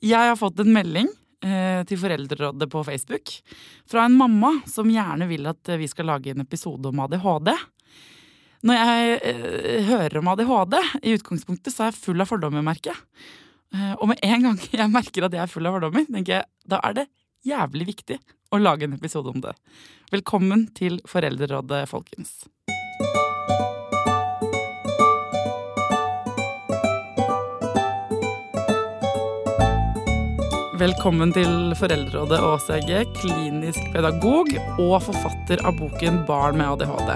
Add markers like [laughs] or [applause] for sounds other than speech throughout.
Jeg har fått en melding eh, til Foreldrerådet på Facebook fra en mamma som gjerne vil at eh, vi skal lage en episode om ADHD. Når jeg eh, hører om ADHD, i utgangspunktet så er jeg full av fordommer, merker jeg. Og med en gang [laughs] jeg merker at jeg er full av fordommer, tenker jeg da er det jævlig viktig å lage en episode om det. Velkommen til Foreldrerådet, folkens. Velkommen til Foreldrerådet, Åse Egge, klinisk pedagog og forfatter av boken Barn med ADHD.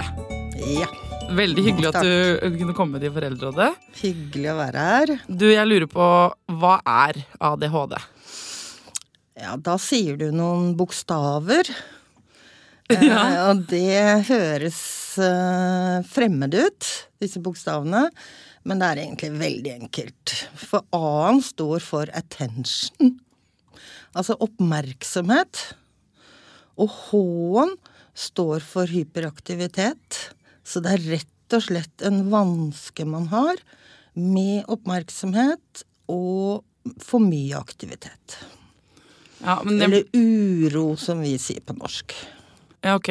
Ja, Veldig hyggelig at du kunne komme til Foreldrerådet. hyggelig å være her. Du, jeg lurer på, hva er ADHD? Ja, da sier du noen bokstaver. [laughs] Ja. Eh, og det høres eh, fremmed ut, disse bokstavene. Men det er egentlig veldig enkelt. For A-en står for attention. Altså oppmerksomhet. Og H-en står for hyperaktivitet. Så det er rett og slett en vanske man har med oppmerksomhet og for mye aktivitet. Ja, men det, Eller uro, som vi sier på norsk. ja, ok.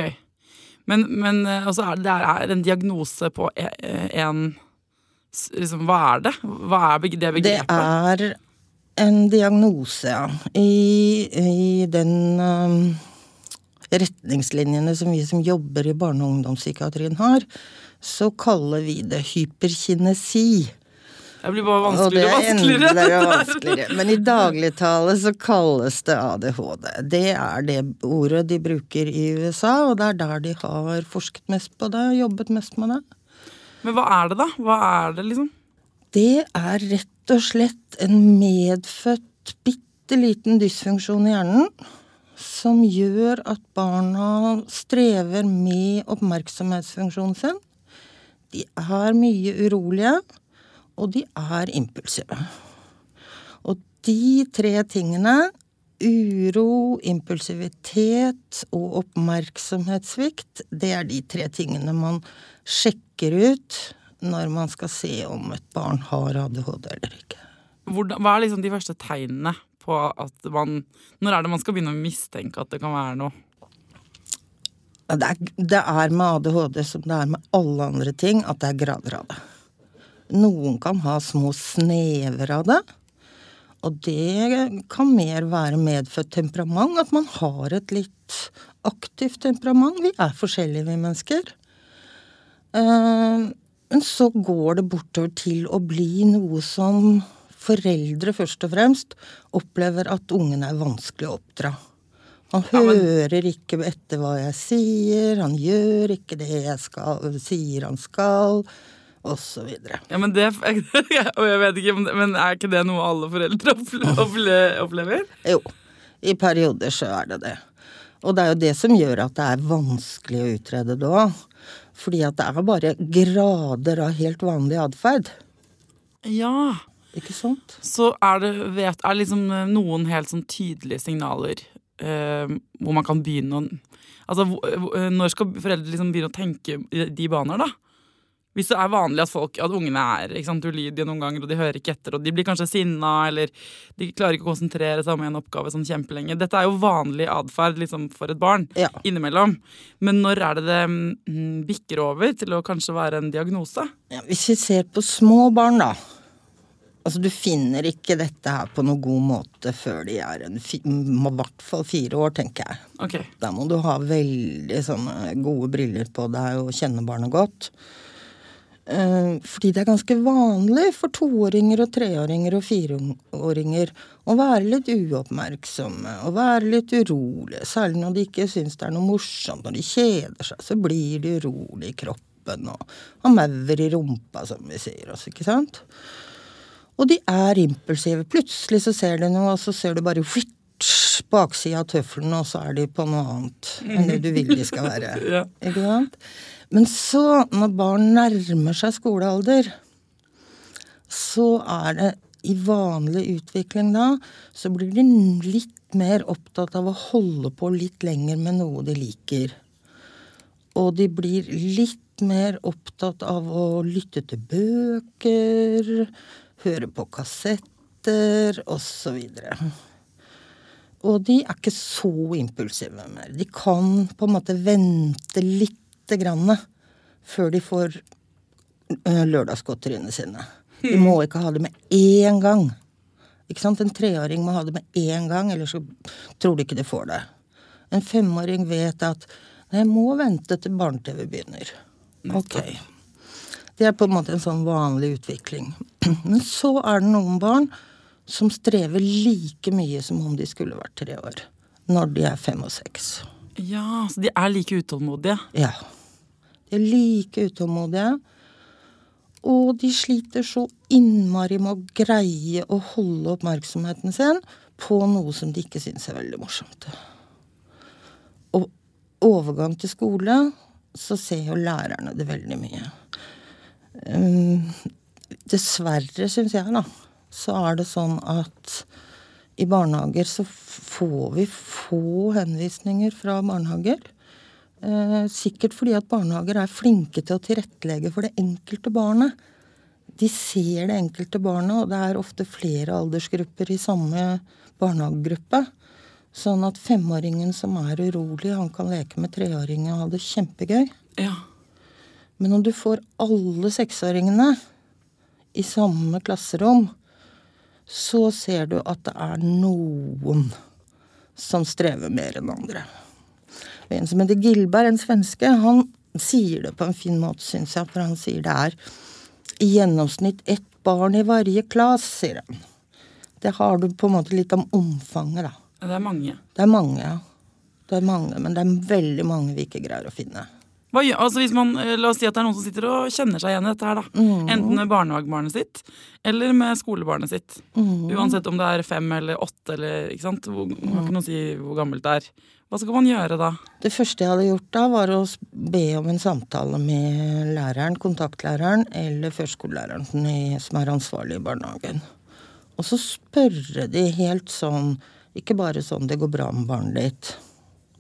Men, men eh, altså, det er en diagnose på e- en liksom, Hva er det? Hva er det begrepet? Det er en diagnose, ja. I, i den um, retningslinjene som vi som jobber i barne- og ungdomspsykiatrien har, så kaller vi det hyperkinesi. Det blir bare vanskeligere Og det vanskeligere og er vanskeligere. og vanskeligere. Men i dagligtale så kalles det ADHD. Det er det ordet de bruker i USA, og det er der de har forsket mest på det, jobbet mest med det. Men hva er det, da? Hva er det, liksom? Det er rett og slett en medfødt bitte liten dysfunksjon i hjernen som gjør at barna strever med oppmerksomhetsfunksjonen sin. De er mye urolige, og de er impulsive. Og de tre tingene, uro, impulsivitet og oppmerksomhetssvikt, det er de tre tingene man sjekker ut når man skal se om et barn har ADHD eller ikke. Hva er liksom de første tegnene på at man Når er det man skal begynne å mistenke at det kan være noe? Det er, det er med ADHD som det er med alle andre ting, at det er grader av det. Noen kan ha små snever av det. Og det kan mer være medfødt temperament, at man har et litt aktivt temperament. Vi er forskjellige, vi mennesker. Eh, Men så går det bortover til å bli noe som foreldre først og fremst opplever at ungen er vanskelig å oppdra. Han Ja, men- hører ikke etter hva jeg sier, han gjør ikke det jeg skal, sier han skal, osv. Ja, men det [laughs] Og jeg vet ikke, men- er ikke det noe alle foreldre opple- [laughs] opple- opplever? Jo, i perioder så er det det. Og det er jo det som gjør at det er vanskelig å utrede det òg. Fordi at det er bare grader av helt vanlig atferd. Ja. Ikke sant? Så er det, vet, er liksom noen helt sånn tydelige signaler eh, hvor man kan begynne å Altså, eh, når skal foreldre liksom begynne å tenke i de baner, da? Hvis det er vanlig at folk, at ungene er sant, ulydige noen ganger, og de hører ikke etter, og de blir kanskje sinna, eller de klarer ikke å konsentrere seg om en oppgave sånn kjempelenge. Dette er jo vanlig atferd liksom, for et barn Ja. innimellom. Men når er det det mm, bikker over til å kanskje være en diagnose? Ja, hvis vi ser på små barn, da. Altså, du finner ikke dette her på noen god måte før de er en i hvert fall fire år, tenker jeg. Okay. Da må du ha veldig sånne gode briller på deg og kjenne barnet godt. Eh, Fordi det er ganske vanlig for toåringer og treåringer og fireåringer å være litt uoppmerksomme og være litt urolige. Særlig når de ikke syns det er noe morsomt. Når de kjeder seg, så blir de urolige i kroppen og har maur i rumpa, som vi sier oss, ikke sant? Og de er impulsive. Plutselig så ser de noe, og så ser du bare hvitt baksida av tøffelen, og så er de på noe annet enn det du vil de skal være. [laughs] Ja. Ikke sant? Men så, når barn nærmer seg skolealder, så er det i vanlig utvikling da, så blir de litt mer opptatt av å holde på litt lenger med noe de liker. Og de blir litt mer opptatt av å lytte til bøker, høre på kassetter osv. Og de er ikke så impulsive mer. De kan på en måte vente lite grann før de får øh, lørdagsgodteriene sine. De må ikke ha det med én gang. Ikke sant? En treåring må ha det med én gang, ellers så tror de ikke de får det. En femåring vet at jeg må vente til barne-TV begynner. Ok. Det er på en måte en sånn vanlig utvikling. [clears throat] Men så er det noen barn som strever like mye som om de skulle vært tre år. Når de er fem og seks. ja, så de er like utålmodige. Ja. De er like utålmodige. Og de sliter så innmari med å greie å holde oppmerksomheten sin på noe som de ikke syns er veldig morsomt. Og overgang til skole, så ser jo lærerne det veldig mye. Um, dessverre, syns jeg, da, så er det sånn at i barnehager så får vi få henvisninger fra barnehager. Eh, sikkert fordi at barnehager er flinke til å tilrettelegge for det enkelte barnet. De ser det enkelte barnet, og det er ofte flere aldersgrupper i samme barnehagegruppe. Sånn at femåringen som er urolig, han kan leke med treåringen og ha det kjempegøy. Ja. Men om du får alle seksåringene i samme klasserom, så ser du at det er noen som strever mer enn andre. En som heter Gilberg, en svenske, han sier det på en fin måte, syns jeg. For han sier det er i gjennomsnitt ett barn i varje klas, sier han. Det har du på en måte litt om omfanget, da. Det er mange. Det er mange, ja. Det er mange, men det er veldig mange vi ikke greier å finne. Hva, altså hvis man, eh, la oss si at det er noen som sitter og kjenner seg igjen i dette her. da. Enten med barnehagebarnet sitt eller med skolebarnet sitt. Uansett om det er fem eller åtte. eller, ikke sant? Hvor, man kan ikke noe si hvor gammelt det er. Hva skal man gjøre da? Det første jeg hadde gjort da, var å be om en samtale med læreren, kontaktlæreren eller førskolelæreren som som er ansvarlig i barnehagen. Og så spørre de helt sånn, ikke bare sånn 'det går bra med barnet ditt',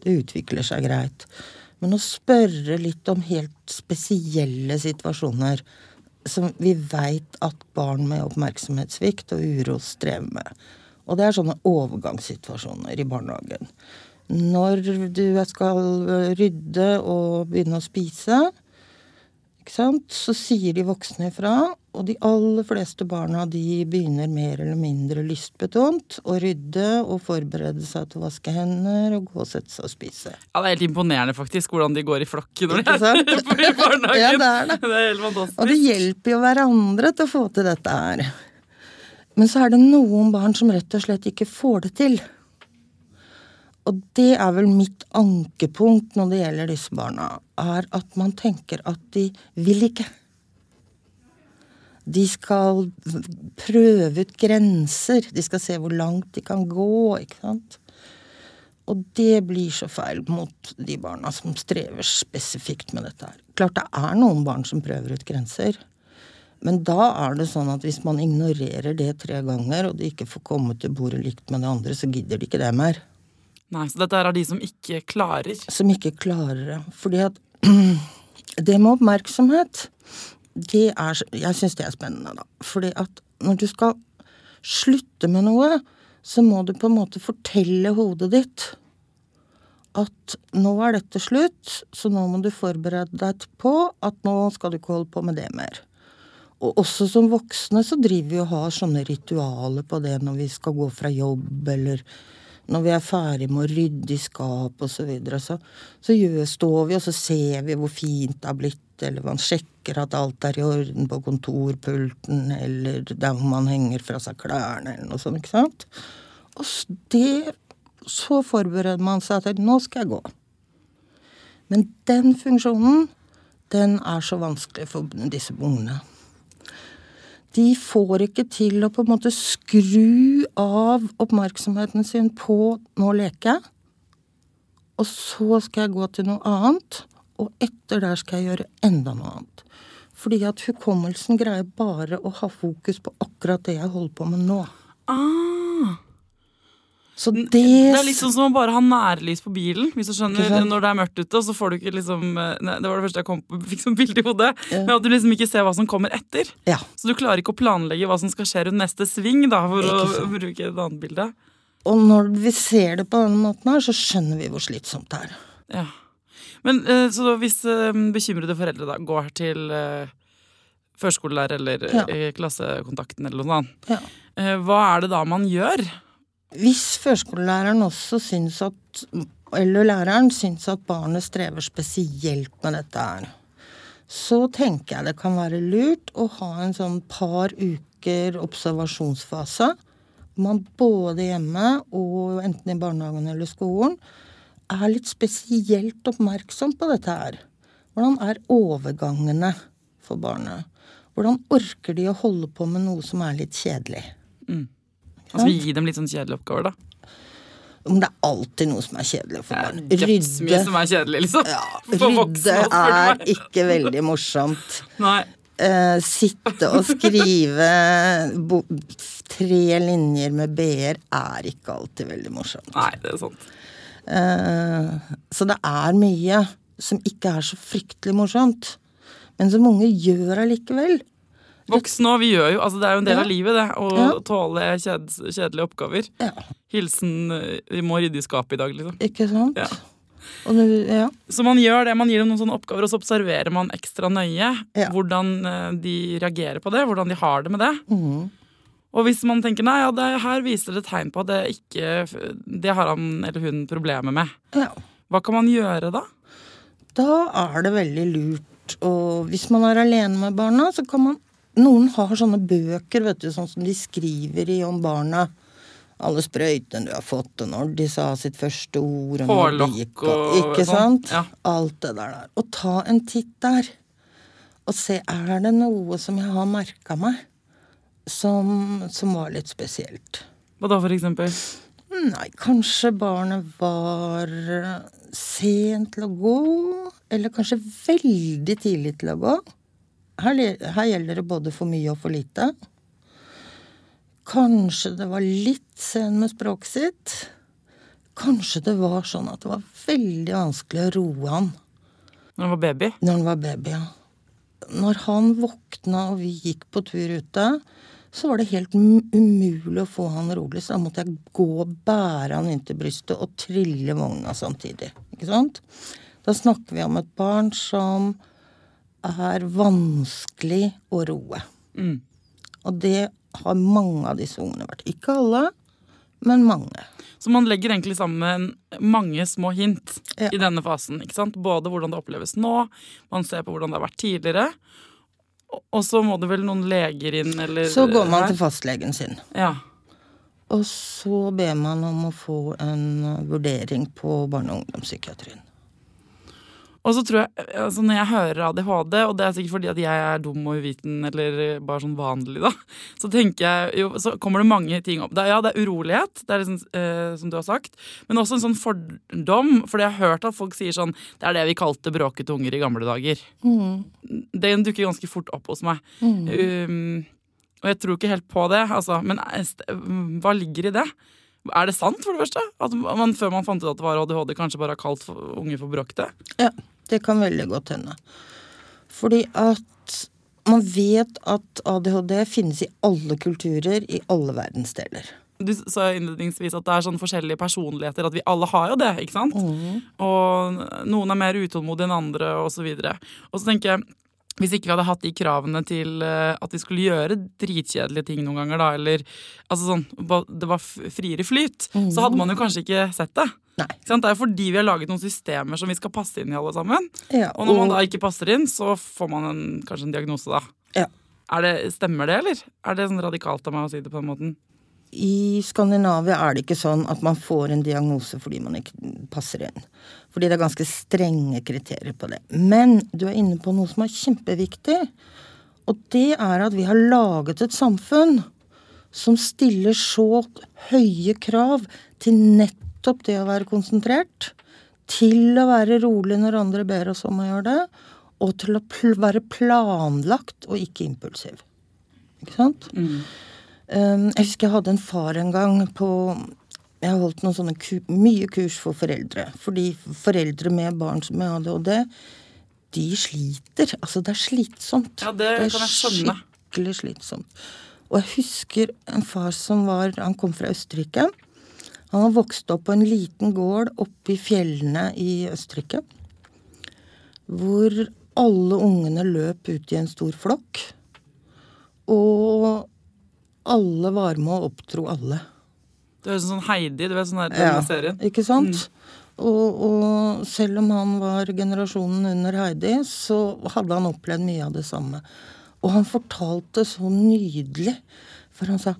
det utvikler seg greit, men å spørre litt om helt spesielle situasjoner som vi veit at barn med oppmerksomhetssvikt og uro strever med. Og det er sånne overgangssituasjoner i barnehagen. Når du skal rydde og begynne å spise, så sier de voksne ifra. Og de aller fleste barna de begynner mer eller mindre lystbetont å rydde og forberede seg til å vaske hender og gå og sette seg og spise. Ja, Det er helt imponerende faktisk hvordan de går i flokk når de er i barnehagen. Ja, det er det. Det er helt fantastisk. Og det hjelper jo hverandre til å få til dette her. Men så er det noen barn som rett og slett ikke får det til. Og det er vel mitt ankepunkt når det gjelder disse barna, er at man tenker at de vil ikke. De skal prøve ut grenser. De skal se hvor langt de kan gå, ikke sant. Og det blir så feil mot de barna som strever spesifikt med dette her. Klart det er noen barn som prøver ut grenser. Men da er det sånn at hvis man ignorerer det tre ganger, og de ikke får komme til bordet likt med det andre, så gidder de ikke det mer. Nei, Så dette er de som ikke klarer. Som ikke klarer det. Fordi at [clears throat] det med oppmerksomhet, det er Jeg syns det er spennende, da. Fordi at når du skal slutte med noe, så må du på en måte fortelle hodet ditt at nå er dette slutt, så nå må du forberede deg på at nå skal du ikke holde på med det mer. Og også som voksne så driver vi og har sånne ritualer på det når vi skal gå fra jobb, eller når vi er ferdig med å rydde i skap og så videre. Så, så står vi og så ser vi hvor fint det har blitt, eller man sjekker at alt er i orden på kontorpulten, eller der hvor man henger fra seg klærne, eller noe sånt, ikke sant. Og det, så forbereder man seg til nå skal jeg gå. Men den funksjonen, den er så vanskelig for disse ungene. De får ikke til å på en måte skru av oppmerksomheten sin på 'nå leker jeg', og så skal jeg gå til noe annet, og etter der skal jeg gjøre enda noe annet. Fordi at hukommelsen greier bare å ha fokus på akkurat det jeg holder på med nå. Ah. Så det, Det er sånn som å bare ha nærlys på bilen. Hvis du skjønner, Når det er mørkt ute, og så får du ikke liksom eh, nei, Det var det første jeg kom på, [laughs] fikk som bilde i hodet. Ja. Men at du liksom ikke ser hva som kommer etter. Ja. Så du klarer ikke å planlegge hva som skal skje rundt neste sving, da, for å [laughs] bruke et annet bilde. Og når vi ser det på denne måten her, så skjønner vi hvor slitsomt det er. Ja. Men eh, så hvis eh, bekymrede foreldre da går til førskolelærer eller Ja. klassekontakten eller noe sånt, Ja. hva er det da man gjør? Hvis førskolelæreren også syns at eller læreren syns at barnet strever spesielt med dette her, så tenker jeg det kan være lurt å ha en sånn par uker observasjonsfase. Man både hjemme og enten i barnehagen eller skolen er litt spesielt oppmerksom på dette her. Hvordan er overgangene for barnet? Hvordan orker de å holde på med noe som er litt kjedelig? Altså vi gir dem litt sånn kjedelige oppgaver, da. Men det er alltid noe som er kjedelig for barn. Rydde som er kjedelig, liksom. ja, [laughs] rydde er ikke veldig morsomt. Nei. Uh, sitte og skrive tre linjer med b-er er ikke alltid veldig morsomt. Nei, det er sant. Uh, så det er mye som ikke er så fryktelig morsomt. Men som unge gjør allikevel. Voksne òg, vi gjør jo altså Det er jo en del Ja. av livet, det. Å Ja. tåle kjed, kjedelige oppgaver. Ja, Hilsen 'vi må rydde i skapet i dag', liksom. ikke sant? Det, ja. Så man gjør det, man gir dem noen sånne oppgaver, og så observerer man ekstra nøye hvordan eh, de reagerer på det, hvordan de har det med det. Mm. Og hvis man tenker nei, ja, det her viser det tegn på at det ikke Det har han eller hun problemer med. ja. Hva kan man gjøre da? Da er det veldig lurt Og hvis man er alene med barna, så kan man Noen har sånne bøker, vet du, sånn som de skriver i om barna. Alle sprøytene du har fått, og når de sa sitt første ord og Hårlokk gikk, og Ikke sånn, sant? ja. Alt det der der. Og ta en titt der. Og se, er det noe som jeg har merka meg, som, som var litt spesielt? Hva da, for eksempel? Nei, kanskje barnet var eh, sent til å gå, eller kanskje veldig tidlig til å gå. Her, her gjelder det både for mye og for lite. Kanskje det var litt sen med språket sitt. Kanskje det var sånn at det var veldig vanskelig å roe han Når han var baby? når han var baby. ja. Når han våkna og vi gikk på tur ute, så var det helt umulig å få han rolig. Så da måtte jeg gå og bære han inntil brystet og trille vogna samtidig. Ikke sant? Da snakker vi om et barn som er vanskelig å roe. Mm. Og det har mange av disse ungene vært. Ikke alle, men mange. Så man legger egentlig sammen mange små hint Ja. i denne fasen. ikke sant? Både hvordan det oppleves nå, man ser på hvordan det har vært tidligere. Og- så må det vel noen leger inn, eller Så går man her? til fastlegen sin. Ja. Og så ber man om å få en vurdering på barne- og ungdomspsykiatrien. Og så tror jeg, altså Når jeg hører ADHD, og det er sikkert fordi at jeg er dum og uviten, eller bare sånn vanlig, da, [laughs] så tenker jeg jo, så kommer det mange ting opp. Det er, ja, det er urolighet, det er liksom, eh, som du har sagt, men også en sånn fordom. For jeg har hørt at folk sier sånn Det er det vi kalte bråkete unger i gamle dager. Den dukker ganske fort opp hos meg. Um, og jeg tror ikke helt på det, altså. Men hva ligger i det? Er det sant, for det første? At man før man fant ut at det var ADHD, kanskje bare har kalt unger for bråkete? Ja, det kan veldig godt hende. Fordi at man vet at ADHD finnes i alle kulturer, i alle verdensdeler. Du sa innledningsvis at det er sånn forskjellige personligheter, at vi alle har jo det, ikke sant? Og noen er mer utålmodige enn andre, videre. Og så tenker jeg, hvis ikke vi hadde hatt de kravene til eh, at vi skulle gjøre dritkjedelige ting noen ganger, da, eller altså sånn, det var friere flyt, så hadde man jo kanskje ikke sett det. Det er fordi vi har laget noen systemer som vi skal passe inn i alle sammen. Ja, Og når man da ikke passer inn, så får man en, kanskje en diagnose, da. Ja. Er det, stemmer det, eller? Er det sånn radikalt av meg å si det på den måten? I Skandinavia er det ikke sånn at man får en diagnose fordi man ikke passer inn. Fordi det er ganske strenge kriterier på det. Men du er inne på noe som er kjempeviktig. Og det er at vi har laget et samfunn som stiller så høye krav til nettopp det å være konsentrert, til å være rolig når andre ber oss om å gjøre det, og til å pl være planlagt og ikke impulsiv. Ikke sant? Um, jeg husker jeg hadde en far en gang på Jeg har holdt noen sånne ku, mye kurs for foreldre. Fordi foreldre med barn som med ADHD, de sliter. Altså, det er slitsomt. Ja, det er kan jeg skikkelig slitsomt. Og jeg husker en far som var Han kom fra Østerrike. Han har vokst opp på en liten gård oppe i fjellene i Østerrike. Hvor alle ungene løp ut i en stor flokk. Og alle var med å oppdro alle. Ut som sånn Heidi, du vet sånn der ja, serien. Ikke sant? Og, og selv om han var generasjonen under Heidi, så hadde han opplevd mye av det samme. Og han fortalte så nydelig, for han sa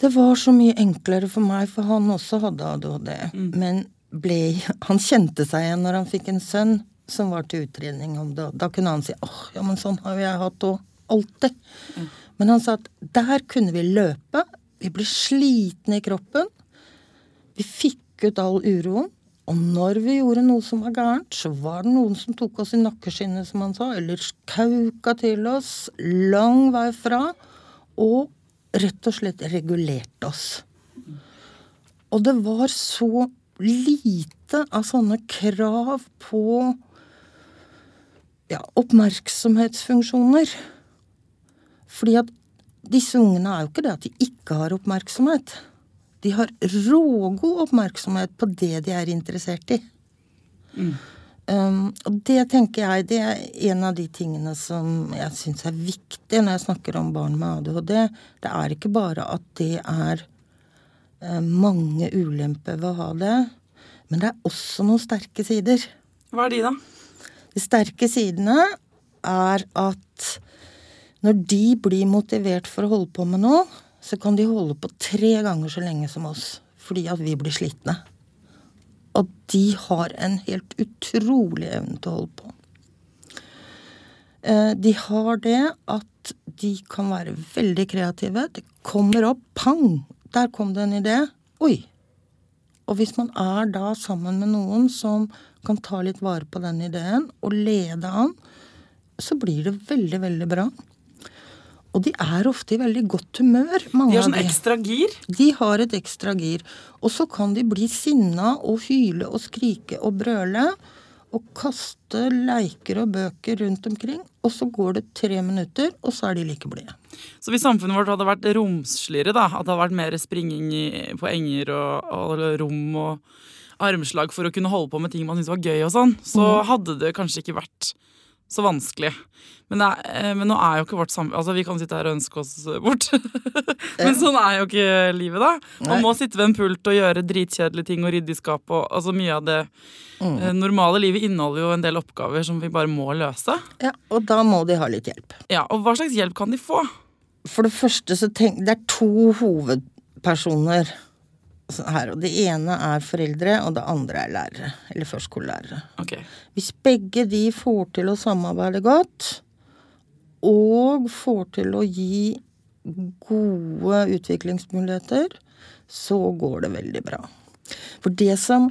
det var så mye enklere for meg, for han også hadde ADHD. Men ble, han kjente seg igjen når han fikk en sønn som var til utredning om det. Da kunne han si åh, ja, men sånn har jeg hatt òg. Alltid. Men han sa at der kunne vi løpe. Vi ble slitne i kroppen. Vi fikk ut all uroen. Og når vi gjorde noe som var gærent, så var det noen som tok oss i nakkeskinnet, som han sa, eller kauka til oss lang vei fra, og rett og slett regulerte oss. Og det var så lite av sånne krav på ja, oppmerksomhetsfunksjoner. Fordi at disse ungene er jo ikke det at de ikke har oppmerksomhet. De har rågod oppmerksomhet på det de er interessert i. Um, og det tenker jeg det er en av de tingene som jeg syns er viktig når jeg snakker om barn med ADHD. Det er ikke bare at det er uh, mange ulemper ved å ha det, men det er også noen sterke sider. Hva er de, da? De sterke sidene er at når de blir motivert for å holde på med noe, så kan de holde på tre ganger så lenge som oss. Fordi at vi blir slitne. Og de har en helt utrolig evne til å holde på. Eh, De har det at de kan være veldig kreative. Det kommer opp pang! Der kom det en idé. Oi! Og hvis man er da sammen med noen som kan ta litt vare på den ideen og lede an, så blir det veldig, veldig bra. Og de er ofte i veldig godt humør, mange De har sånn de. ekstra gir. De har et ekstra gir. Og så kan de bli sinna og hyle og skrike og brøle. Og kaste leiker og bøker rundt omkring. Og så går det tre minutter, og så er de like blide. Så hvis samfunnet vårt hadde vært romsligere, da, at det hadde vært mer springing på enger og, og rom og armslag for å kunne holde på med ting man syntes var gøy og sånn, så hadde det kanskje ikke vært så vanskelig. Men, er, eh, men nå er jo ikke vårt samfunn Altså, vi kan sitte her og ønske oss bort. [laughs] men sånn er jo ikke livet, da. Man Nei. må sitte ved en pult og gjøre dritkjedelige ting og rydde i skapet og altså mye av det mm. normale livet inneholder jo en del oppgaver som vi bare må løse. Ja, Og da må de ha litt hjelp. Ja, Og hva slags hjelp kan de få? For det første så tenk Det er to hovedpersoner her. Og det ene er foreldre, og det andre er lærere. Eller førskolelærere. Okay. Hvis begge de får til å samarbeide godt, og får til å gi gode utviklingsmuligheter, så går det veldig bra. For det som,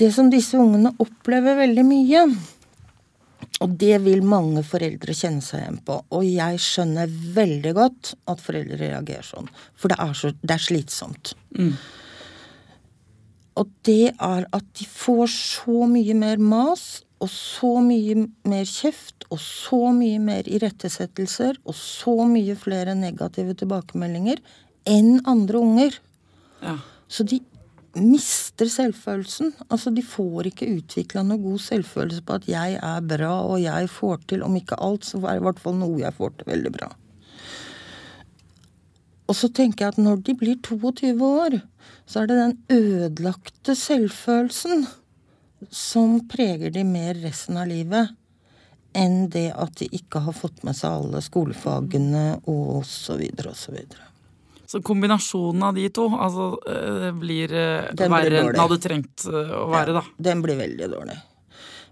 det som disse ungene opplever veldig mye, og det vil mange foreldre kjenne seg igjen på. Og jeg skjønner veldig godt at foreldre reagerer sånn. For det er, så, det er slitsomt. Og det er at de får så mye mer mas, og så mye mer kjeft, og så mye mer irettesettelser, og så mye flere negative tilbakemeldinger enn andre unger. ja. Så de mister selvfølelsen. Altså, de får ikke utvikla noe god selvfølelse på at jeg er bra, og jeg får til, om ikke alt, så er det i hvert fall noe jeg får til veldig bra. Og så tenker jeg at når de blir 22 år, så er det den ødelagte selvfølelsen som preger de mer resten av livet enn det at de ikke har fått med seg alle skolefagene og så videre og så videre. Så kombinasjonen av de to altså, eh, blir eh, Den verre enn den hadde trengt eh, å være, da. Den blir veldig dårlig.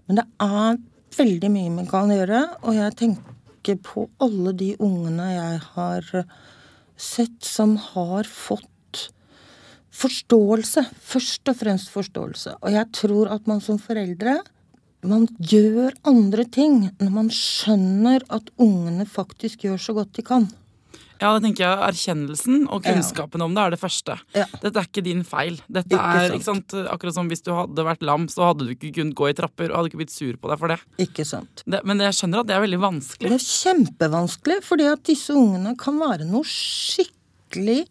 Men det er veldig mye man kan gjøre, og jeg tenker på alle de ungene jeg har sett som har fått forståelse. Først og fremst forståelse. Og jeg tror at man som foreldre man gjør andre ting når man skjønner at ungene faktisk gjør så godt de kan. Ja, det tenker jeg Erkjennelsen og kunnskapen om det er det første. Ja. Dette er ikke din feil. Dette Ikke er ikke sant, Akkurat som hvis du hadde vært lam, så hadde du ikke kunnet gå i trapper og hadde ikke blitt sur på deg for det. Ikke sant? det men jeg skjønner at det er veldig vanskelig. Det er kjempevanskelig, fordi at disse ungene kan være noe skikkelig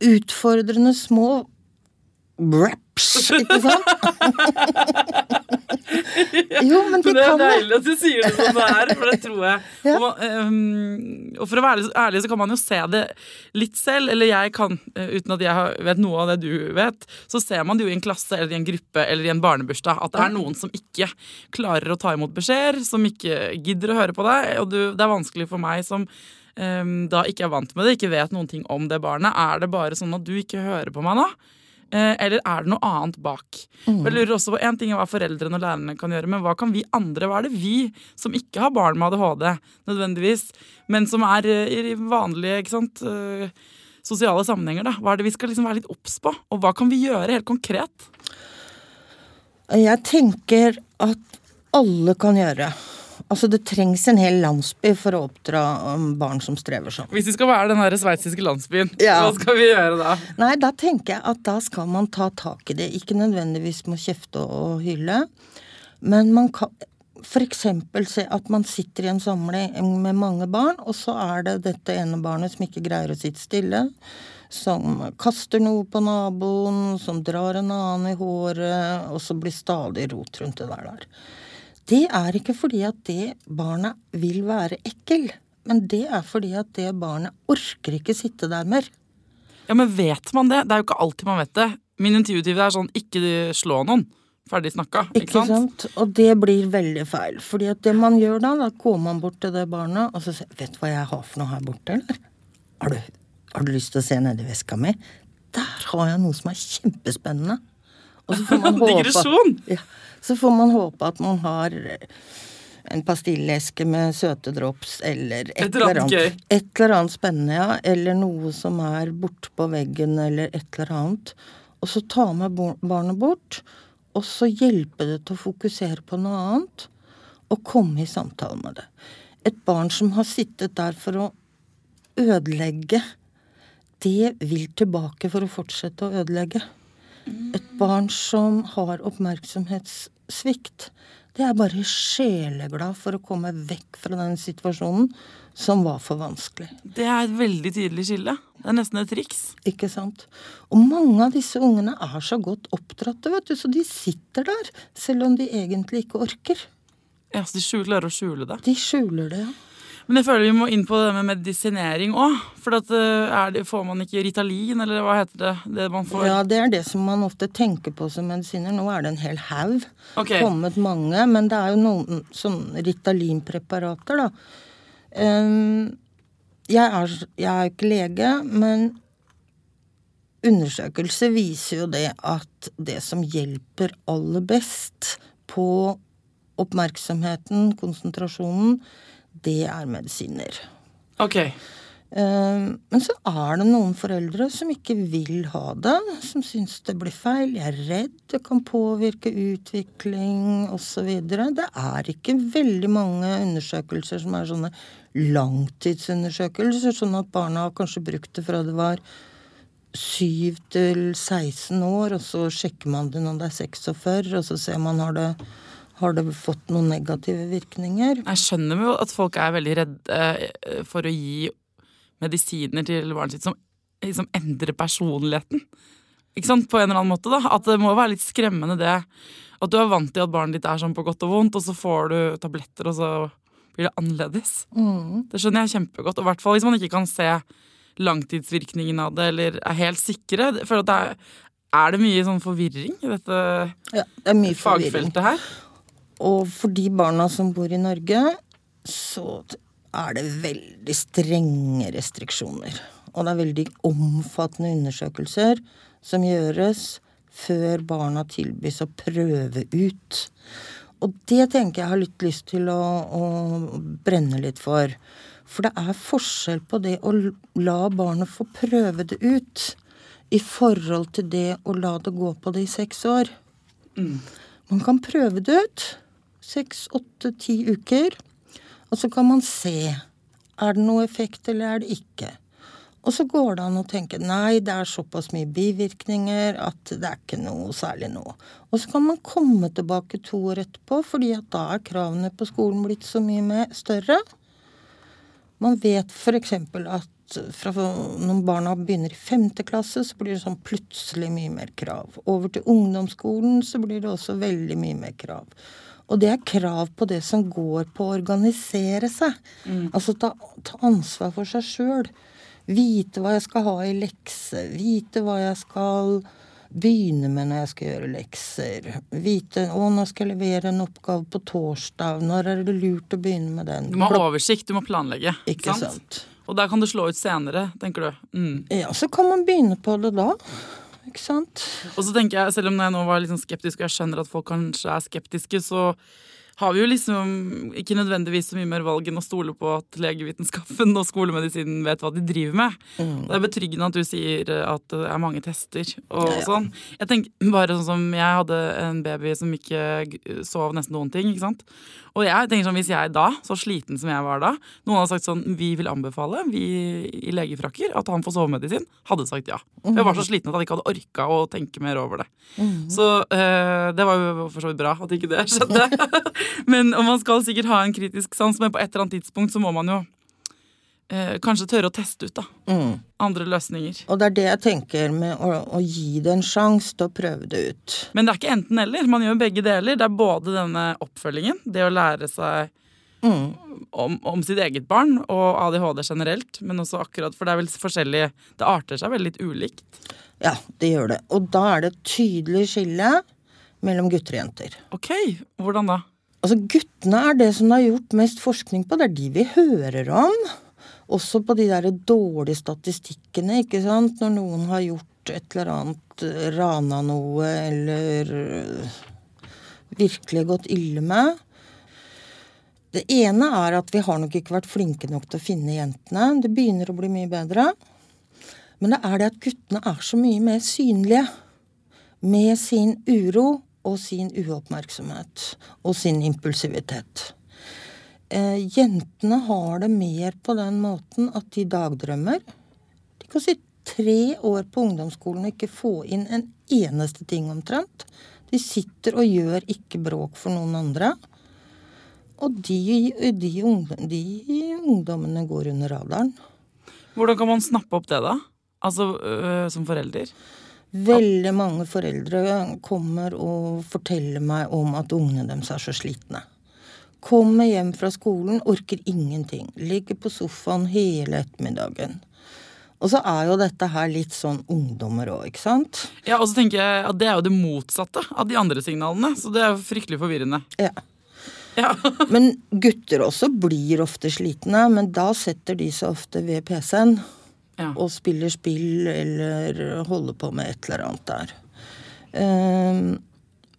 utfordrende små raps, ikke sant? [laughs] jo, men de Men det er kan det. deilig at du sier det som det er, for det tror jeg. [laughs] Ja. Og, um, og for å være ærlig, så kan man jo se det litt selv. Eller jeg kan, eh, uten at jeg vet noe av det du vet, så ser man det jo i en klasse eller i en gruppe eller i en barnebursdag at det er noen som ikke klarer å ta imot beskjeder, som ikke gidder å høre på deg. Og du, det er vanskelig for meg som um, da ikke er vant med det, ikke vet noen ting om det barnet. Er det bare sånn at du ikke hører på meg nå? Eh, Eller er det noe annet bak? Mm. Jeg lurer også på En ting er hva foreldrene og lærerne kan gjøre, men hva kan vi andre? Hva er det vi som ikke har barn med ADHD, nødvendigvis, men som er eh, i vanlige ikke sant, eh, sosiale sammenhenger, da? Hva er det vi skal liksom være litt obs på? Og hva kan vi gjøre helt konkret? Jeg tenker at alle kan gjøre. Altså, det trengs en hel landsby for å oppdra um, barn som strever sånn. Hvis vi skal være den sveitsiske landsbyen, Ja. hva skal vi gjøre da? Nei, da tenker jeg at da skal man ta tak i det. Ikke nødvendigvis med å kjefte og hylle, men man kan eksempel se at man sitter i en samling med mange barn, og så er det dette ene barnet som ikke greier å sitte stille. Som kaster noe på naboen, som drar en annen i håret, og så blir stadig rot rundt det der. der. Det er ikke fordi at det barnet vil være ekkel, men det er fordi at det barnet orker ikke sitte der mer. Ja, men vet man det? Det er jo ikke alltid man vet det. Min intuitive er sånn ikke slå noen. Ferdig snakka. Ikke sant? Og det blir veldig feil. Fordi at det man gjør da, da går man bort til det barnet og så sier 'Vet du hva jeg har for noe her borte, eller? Har du, har du lyst til å se nedi veska mi? Der har jeg noe som er kjempespennende. Og så får man [laughs] håpe Digresjon! ja, Så får man håpe at man har en pastilleske med søte drops eller et, Et eller annet gøy. Et eller annet spennende, ja. Eller noe som er bortpå veggen, eller et eller annet. Og så ta med barnet bort, og så hjelpe det til å fokusere på noe annet, og komme i samtale med det. Et barn som har sittet der for å ødelegge, det vil tilbake for å fortsette å ødelegge. Et barn som har oppmerksomhetssvikt, det er bare sjeleglad for å komme vekk fra den situasjonen som var for vanskelig. Det er et veldig tydelig skille. Det er nesten et triks. Ikke sant? Og mange av disse ungene er så godt oppdratte, vet du, så de sitter der, selv om de egentlig ikke orker. Ja, så De klarer å skjule det. De skjuler det, ja. Men jeg føler vi må inn på det med medisinering òg. For at, eh, det, får man ikke Ritalin, eller hva heter det? det man får? Ja, det er det som man ofte tenker på som medisiner. Nå er det en hel haug. Okay. Kommet mange, men det er jo noen sånne Ritalin-preparater, da. Um, jeg, er, jeg er ikke lege, men undersøkelser viser jo det at det som hjelper aller best på oppmerksomheten, konsentrasjonen, det er medisiner. Ok. Eh, Men så er det noen foreldre som ikke vil ha det, som syns det blir feil. Jeg er redd det kan påvirke utvikling osv. Det er ikke veldig mange undersøkelser som er sånne langtidsundersøkelser, sånn at barna har kanskje brukt det fra det var 7 til 16 år, og så sjekker man det når det er 46, og så ser man har det, har det fått noen negative virkninger. Jeg skjønner jo at folk er veldig redde eh, for å gi medisiner til barnet sitt som liksom endrer personligheten. Ikke sant? På en eller annen måte, da. At det må være litt skremmende, det. At du er vant til at barnet ditt er sånn på godt og vondt, og så får du tabletter, og så blir det annerledes. Mm. Det skjønner jeg kjempegodt. Og i hvert fall hvis man ikke kan se langtidsvirkningen av det, eller er helt sikre. For det er, er det mye sånn forvirring i dette Ja, det mye forvirring. fagfeltet her? Og for de barna som bor i Norge, så er det veldig strenge restriksjoner. Og det er veldig omfattende undersøkelser som gjøres før barna tilbys å prøve ut. Og det tenker jeg har litt lyst til å, å brenne litt for. For det er forskjell på det å la barnet få prøve det ut i forhold til det å la det gå på det i seks år. Man kan prøve det ut. Seks, åtte, ti uker. Og så kan man se. Er det noe effekt, eller er det ikke? Og så går det an å tenke nei, det er såpass mye bivirkninger at det er ikke noe særlig nå. Og så kan man komme tilbake to år etterpå, fordi at da er kravene på skolen blitt så mye mer større. Man vet f.eks. at fra når barna begynner i femte klasse, så blir det sånn plutselig mye mer krav. Over til ungdomsskolen så blir det også veldig mye mer krav. Og det er krav på det som går på å organisere seg. Altså ta, ta ansvar for seg sjøl. Vite hva jeg skal ha i lekse. Vite hva jeg skal begynne med når jeg skal gjøre lekser. Vite å, nå skal jeg levere en oppgave på torsdag. Når er det lurt å begynne med den? Du må ha oversikt, du må planlegge. Ikke sant? Og der kan det slå ut senere, tenker du. Mm. Ja, så kan man begynne på det da. Ikke sant? Og så tenker jeg, selv om jeg nå var litt sånn skeptisk, og jeg skjønner at folk kanskje er skeptiske, så har vi jo liksom ikke nødvendigvis så mye mer valg enn å stole på at legevitenskapen og skolemedisinen vet hva de driver med. Det er betryggende at du sier at det er mange tester og Ja, ja. sånn. Jeg tenker bare sånn som Jeg hadde en baby som ikke sov nesten noen ting, ikke sant. Og jeg tenker sånn, hvis jeg da, så sliten som jeg var da, noen hadde sagt sånn Vi vil anbefale, vi i legefrakker, at han får sovemedisin, hadde sagt ja. Jeg var så sliten at jeg ikke hadde orka å tenke mer over det. Så øh, det var jo for så vidt bra at ikke det skjedde. [laughs] men og man skal sikkert ha en kritisk sans, men på et eller annet tidspunkt så må man jo eh, kanskje tørre å teste ut da. Mm. andre løsninger. Og det er det jeg tenker med å, å gi det en sjanse til å prøve det ut. Men det er ikke enten-eller. Man gjør begge deler. Det er både denne oppfølgingen, det å lære seg Mm. om, om sitt eget barn og ADHD generelt, men også akkurat For det er vel forskjellig Det arter seg veldig ulikt. Ja, det gjør det. Og da er det et tydelig skille mellom gutter og jenter. Ok, hvordan da? Altså Guttene er det som det er gjort mest forskning på. Det er de vi hører om. Også på de der dårlige statistikkene, ikke sant. Når noen har gjort et eller annet, eh, rana noe eller eh, virkelig gått ille med. Det ene er at vi har nok ikke vært flinke nok til å finne jentene. Det begynner å bli mye bedre. Men det er det at guttene er så mye mer synlige. Med sin uro og sin uoppmerksomhet og sin impulsivitet. Eh, jentene har det mer på den måten at de dagdrømmer. De kan sitte tre år på ungdomsskolen og ikke få inn en eneste ting omtrent. De sitter og gjør ikke bråk for noen andre. Og de, de, de ungdommene går under radaren. Hvordan kan man snappe opp det, da? Altså øh, som forelder? Veldig mange foreldre kommer og forteller meg om at ungene deres er så slitne. Kommer hjem fra skolen, orker ingenting. Ligger på sofaen hele ettermiddagen. Og så er jo dette her litt sånn ungdommer òg, ikke sant? Ja, og så tenker jeg at Det er jo det motsatte av de andre signalene, så det er jo fryktelig forvirrende. Ja. Ja. Men gutter også blir ofte slitne, men da setter de seg ofte ved PC-en. Ja. og spiller spill eller holder på med et eller annet der. Ehm,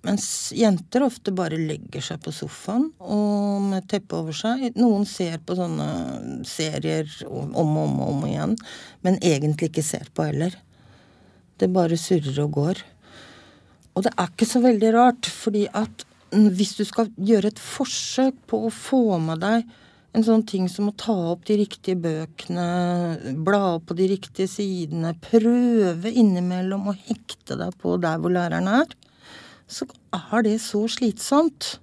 mens jenter ofte bare legger seg på sofaen og med teppe over seg. Noen ser på sånne serier om og om og om igjen, men egentlig ikke ser på heller. Det bare surrer og går. Og det er ikke så veldig rart, fordi at hvis du skal gjøre et forsøk på å få med deg en sånn ting som å ta opp de riktige bøkene, bla opp på de riktige sidene, prøve innimellom å hekte deg på der hvor læreren er, så er det så slitsomt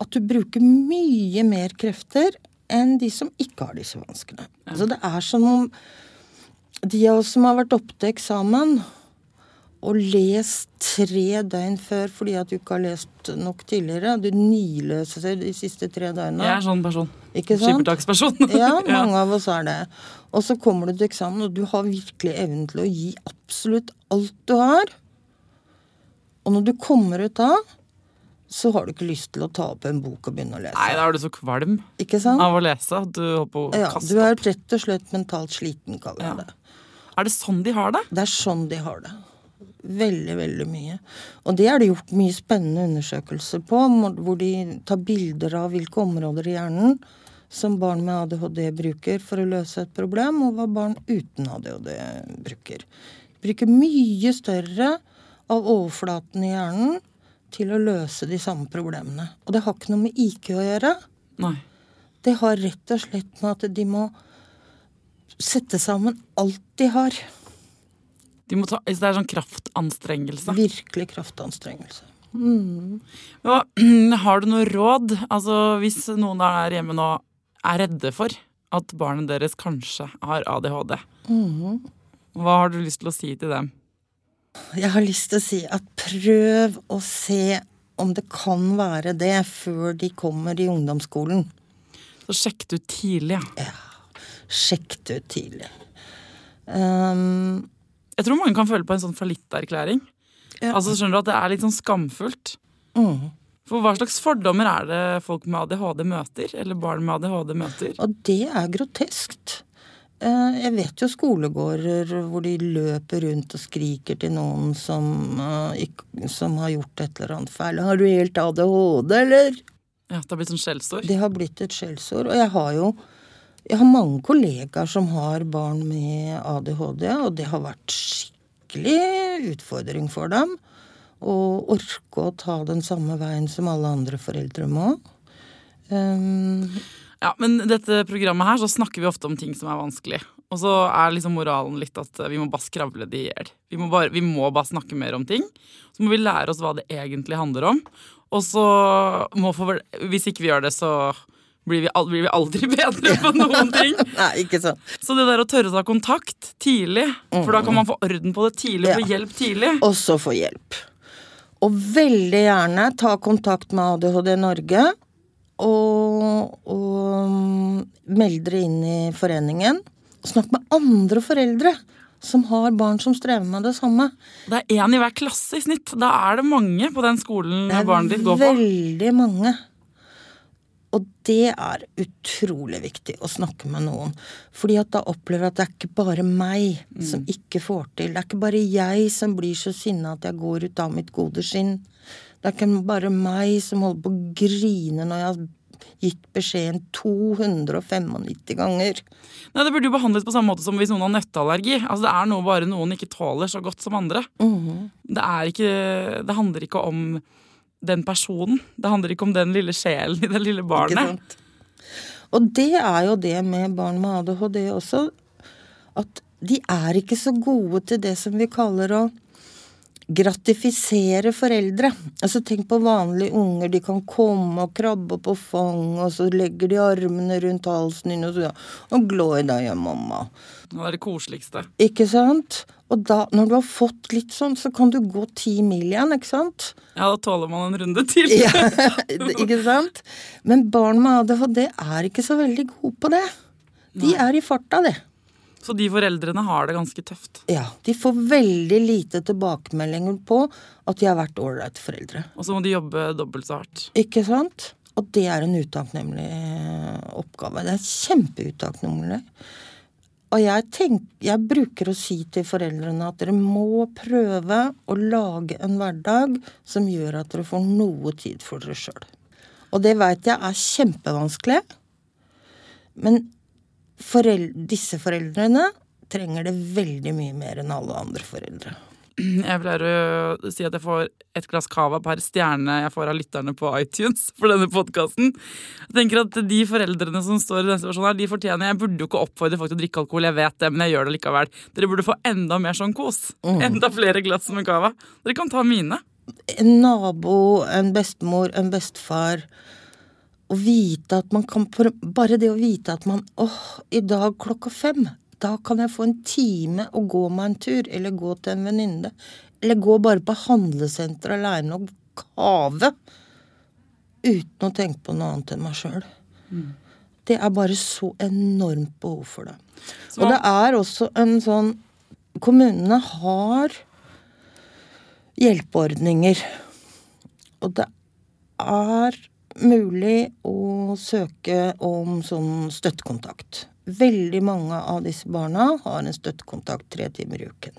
at du bruker mye mer krefter enn de som ikke har disse vanskene. Altså det er som om de av oss som har vært oppe til eksamen og les tre døgn før fordi at du ikke har lest nok tidligere. Du niløser de siste tre døgnene. Jeg er sånn person. Ikke sant? Skippertaksperson. [laughs] [laughs] Ja, mange av oss er det. Og så kommer du til eksamen, og du har virkelig evnen til å gi absolutt alt du har. Og når du kommer ut da, så har du ikke lyst til å ta opp en bok og begynne å lese. Nei, da er du så kvalm Ikke sant? av å lese at du på å Ja, kaste du er opp. rett og slett mentalt sliten, kaller jeg Ja. det. Er det sånn de har det? Det er sånn de har det. Veldig, veldig mye. Og det er det gjort mye spennende undersøkelser på, hvor de tar bilder av hvilke områder i hjernen som barn med ADHD bruker for å løse et problem, og hva barn uten ADHD bruker. De bruker mye større av overflaten i hjernen til å løse de samme problemene. Og det har ikke noe med IQ å gjøre. Nei. Det har rett og slett med at de må sette sammen alt de har. De må ta, så det er sånn kraftanstrengelse. Virkelig kraftanstrengelse. Hva, [clears throat] har du noe råd? Altså, hvis noen der hjemme nå er redde for at barnet deres kanskje har ADHD, hva har du lyst til å si til dem? Jeg har lyst til å si at prøv å se om det kan være det før de kommer i ungdomsskolen. Så sjekk det ut tidlig. Ja. Sjekk det ut tidlig. Um, Jeg tror mange kan føle på en sånn fallitterklæring. Ja. Altså, skjønner du at det er litt sånn skamfullt? mm. For hva slags fordommer er det folk med ADHD møter? Eller barn med ADHD møter? Og det er groteskt. Eh, Jeg vet jo skolegårder hvor de løper rundt og skriker til noen som, eh, som har gjort et eller annet feil. 'Har du helt ADHD, eller?' Ja, Det har blitt sånn skjellsord. Det har blitt et skjellsord. Og jeg har jo jeg har mange kollegaer som har barn med ADHD, og det har vært skikkelig utfordring for dem. Å orke å ta den samme veien som alle andre foreldre må. Um, Ja, men dette programmet her så snakker vi ofte om ting som er vanskelig. Og så er liksom moralen litt at vi må bare skravle det i hjel. Vi, må bare- vi må bare snakke mer om ting. Så må vi lære oss hva det egentlig handler om. Og så må for, Hvis ikke vi gjør det, så blir vi, aldri, blir vi aldri bedre på noen [laughs] ting. nei, ikke sant. Så det der å tørre å ta kontakt tidlig, for da kan man få orden på det tidlig og få hjelp tidlig. Og så få hjelp. Og veldig gjerne ta kontakt med ADHD Norge. Og, og mm, meld dere inn i foreningen. Snakk med andre foreldre som har barn som strever med det samme. Det er én i hver klasse i snitt. Da er det mange på den skolen barnet ditt går på. veldig mange. Og det er utrolig viktig å snakke med noen. Fordi at da opplever jeg at det er ikke bare meg som ikke får til. Det er ikke bare jeg som blir så sinna at jeg går ut av mitt gode skinn. Det er ikke bare meg som holder på å grine når jeg har gitt beskjeden 295 ganger. Nei, Det burde jo behandles på samme måte som hvis noen har nøtteallergi. Altså, det er noe bare noen ikke tåler så godt som andre. Det, er ikke, det handler ikke om den personen. Det handler ikke om den lille sjelen i det lille barnet. Og det er jo det med barn med ADHD også, at de er ikke så gode til det som vi kaller å gratifisere foreldre. Altså Tenk på vanlige unger. De kan komme og krabbe på fang, og så legger de armene rundt halsen din og sier ja, og glå i deg, ja, mamma. Det er det koseligste. Ikke sant? Og da, når du har fått litt sånn, så kan du gå ti mil igjen, ikke sant? Ja, da tåler man en runde til. Ja, [laughs] ikke sant? Men barn med ADHD er ikke så veldig gode på det. De er i farta, det. Så de foreldrene har det ganske tøft. Ja, De får veldig lite tilbakemeldinger på at de har vært ålreite foreldre. Og så må de jobbe dobbelt så hardt. Ikke sant? Og det er en utakknemlig oppgave. Det er kjempeutakknemlig. Og jeg, tenk, jeg bruker å si til foreldrene at dere må prøve å lage en hverdag som gjør at dere får noe tid for dere sjøl. Og det veit jeg er kjempevanskelig. Men foreldre, disse foreldrene trenger det veldig mye mer enn alle andre foreldre. [clears throat] Jeg pleier å si at jeg får et glass cava per stjerne jeg får av lytterne på iTunes [laughs] for denne podkasten. Jeg tenker at de foreldrene som står i denne situasjonen her, de fortjener Jeg burde jo ikke oppfordre folk til å drikke alkohol, jeg vet det, men jeg gjør det likevel. Dere burde få enda mer sånn kos. Enda flere glass med cava. Dere kan ta mine. en nabo, en bestemor, en bestefar Å vite at man kan Bare det å vite at man åh, i dag klokka fem, da kan jeg få en time og gå meg en tur, eller gå til en venninne. Eller gå bare på handlesenteret og kave. Uten å tenke på noe annet enn meg sjøl. Det er bare så enormt behov for det. Så Og det er også en sånn Kommunene har hjelpeordninger. Og det er mulig å søke om sånn støttekontakt. Veldig mange av disse barna har en støttekontakt tre timer i uken.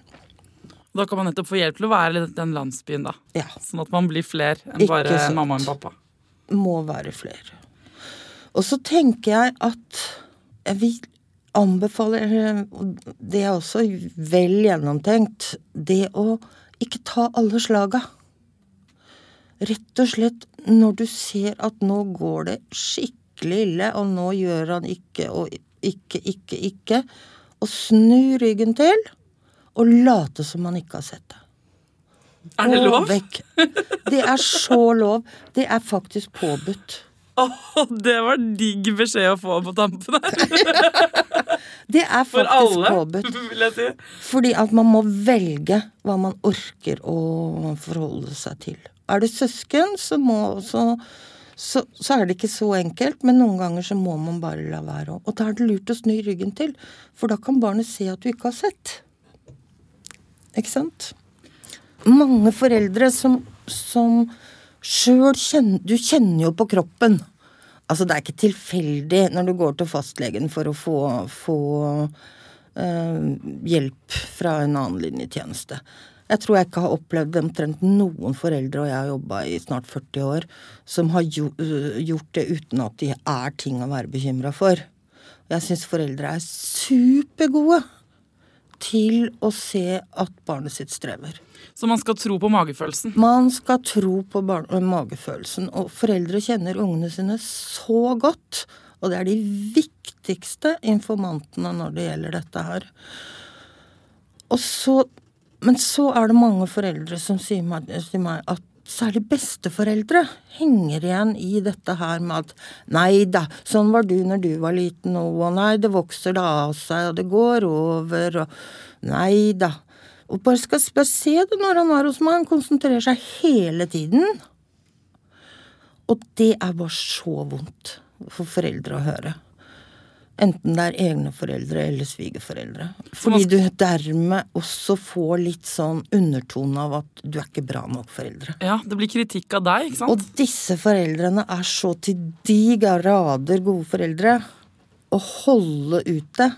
Da kan man nettopp få hjelp til å være i den landsbyen, da. Ja. Sånn at man blir flere enn Ikke bare sant. mamma og pappa. må være flere. Og så tenker jeg at jeg vil anbefale Det er også vel gjennomtenkt. Det å ikke ta alle slaga. Rett og slett når du ser at nå går det skikkelig ille, og nå gjør han ikke og ikke, ikke, ikke, og snu ryggen til og late som man ikke har sett det. Er det lov? Det er så lov. Det er faktisk påbudt. Oh, det var digg beskjed å få på tampen her. [laughs] Det er faktisk For alle, påbudt. vil jeg si. Fordi at man må velge hva man orker å forholde seg til. Er det søsken, så, må, så, så, så er det ikke så enkelt, men noen ganger så må man bare la være. Og da er det lurt å snu ryggen til, for da kan barnet se at du ikke har sett. Ikke sant? Mange foreldre som, som sjøl kjenner Du kjenner jo på kroppen. Altså, det er ikke tilfeldig når du går til fastlegen for å få, få eh, hjelp fra en annen linjetjeneste. Jeg tror jeg ikke har opplevd omtrent noen foreldre, og jeg har jobba i snart 40 år, som har øh, gjort det uten at de er ting å være bekymra for. Jeg syns foreldre er supergode til å se at barnet sitt strever. Så man skal tro på magefølelsen. Man skal tro på øh, magefølelsen, og foreldre kjenner ungene sine så godt. Og det er de viktigste informantene når det gjelder dette her. Og så, men så er det mange foreldre som sier meg, sier meg at særlig besteforeldre henger igjen i dette her med at nei da, sånn var du når du var liten, og nei, det vokser da av seg, og det går over, og nei da. Og bare skal bare se det når han er hos meg, han konsentrerer seg hele tiden. Og det er bare så vondt for foreldre å høre. Enten det er egne foreldre eller svigerforeldre. Fordi du dermed også får litt sånn undertone av at du er ikke bra nok foreldre. Ja, Det blir kritikk av deg, ikke sant? Og disse foreldrene er så til de grader gode foreldre. Å holde ut det,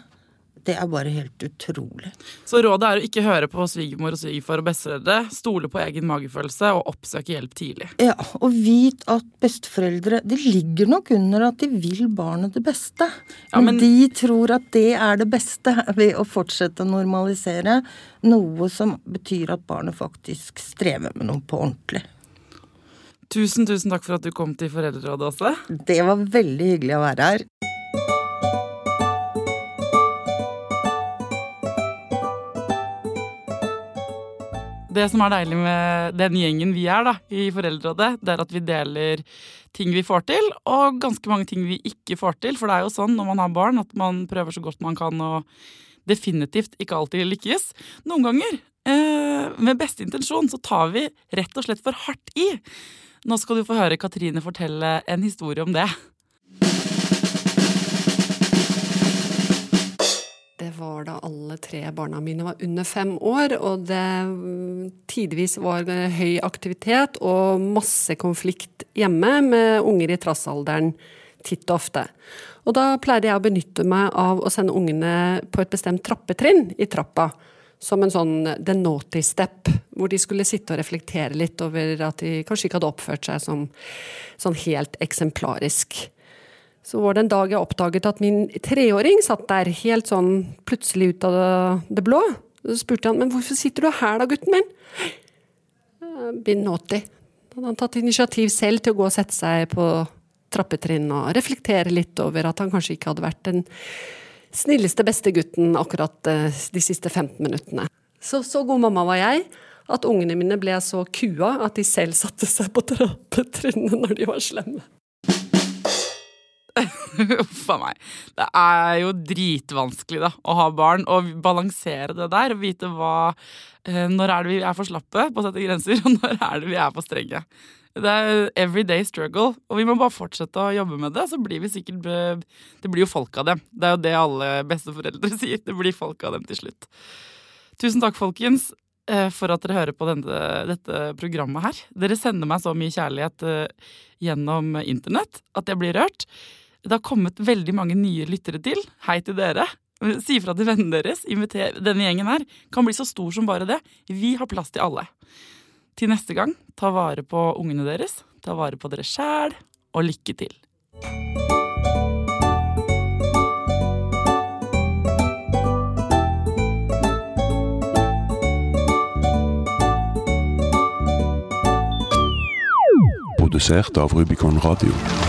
det er bare helt utrolig. Så rådet er å ikke høre på svigermor og svigerfar og besteforeldre. Stole på egen magefølelse og oppsøke hjelp tidlig. Ja, og vit at besteforeldre Det ligger nok under at de vil barnet det beste. Ja, men, men- de tror at det er det beste [laughs] ved å fortsette å normalisere noe som betyr at barnet faktisk strever med noe på ordentlig. Tusen, tusen takk for at du kom til Foreldrerådet også. Det var veldig hyggelig å være her. Det som er deilig med den gjengen vi er da, i Foreldrerådet, det er at vi deler ting vi får til, og ganske mange ting vi ikke får til. For det er jo sånn når man har barn at man prøver så godt man kan og definitivt ikke alltid lykkes. Noen ganger, eh, med beste intensjon, så tar vi rett og slett for hardt i. Nå skal du få høre Katrine fortelle en historie om det. Det var da alle tre barna mine var under fem år, og det mm, tidvis var eh, høy aktivitet og masse konflikt hjemme med unger i trassalderen titt og ofte. Og da pleide jeg å benytte meg av å sende ungene på et bestemt trappetrinn i trappa. Som en sånn the naughty step, hvor de skulle sitte og reflektere litt over at de kanskje ikke hadde oppført seg som sånn helt eksemplarisk. Så var det en dag jeg oppdaget at min treåring satt der helt sånn plutselig ut av det, blå. Så spurte han men hvorfor sitter du her da, gutten min? «Eh, Been naughty. Da hadde han tatt initiativ selv til å gå og sette seg på trappetrinn og reflektere litt over at han kanskje ikke hadde vært den snilleste, beste gutten akkurat eh, de siste 15 minuttene. Så så god mamma var jeg at ungene mine ble så kua at de selv satte seg på [laughs] trappetrinnet når de var slemme. [laughs] Uff a meg. Det er jo dritvanskelig da, å ha barn og balansere det der. Og vite hva eh, Når er det vi er for slappe på å sette grenser, [laughs] og når er det vi er for strenge. Det er everyday struggle, og vi må bare fortsette å jobbe med det. Så blir vi sikkert Det blir jo folk av dem. Det er jo det alle besteforeldre [laughs] sier. Det blir folk av dem til slutt. Tusen takk, folkens, eh, for at dere hører på denne, dette programmet her. Dere sender meg så mye kjærlighet eh, gjennom internett at jeg blir rørt. Det har kommet veldig mange nye lyttere til. Hei til dere. Si fra til vennene deres. Inviter, denne gjengen her kan bli så stor som bare det. Vi har plass til alle. Til neste gang, ta vare på ungene deres, ta vare på dere sjæl, og lykke til. Produsert av Rubicon Radio.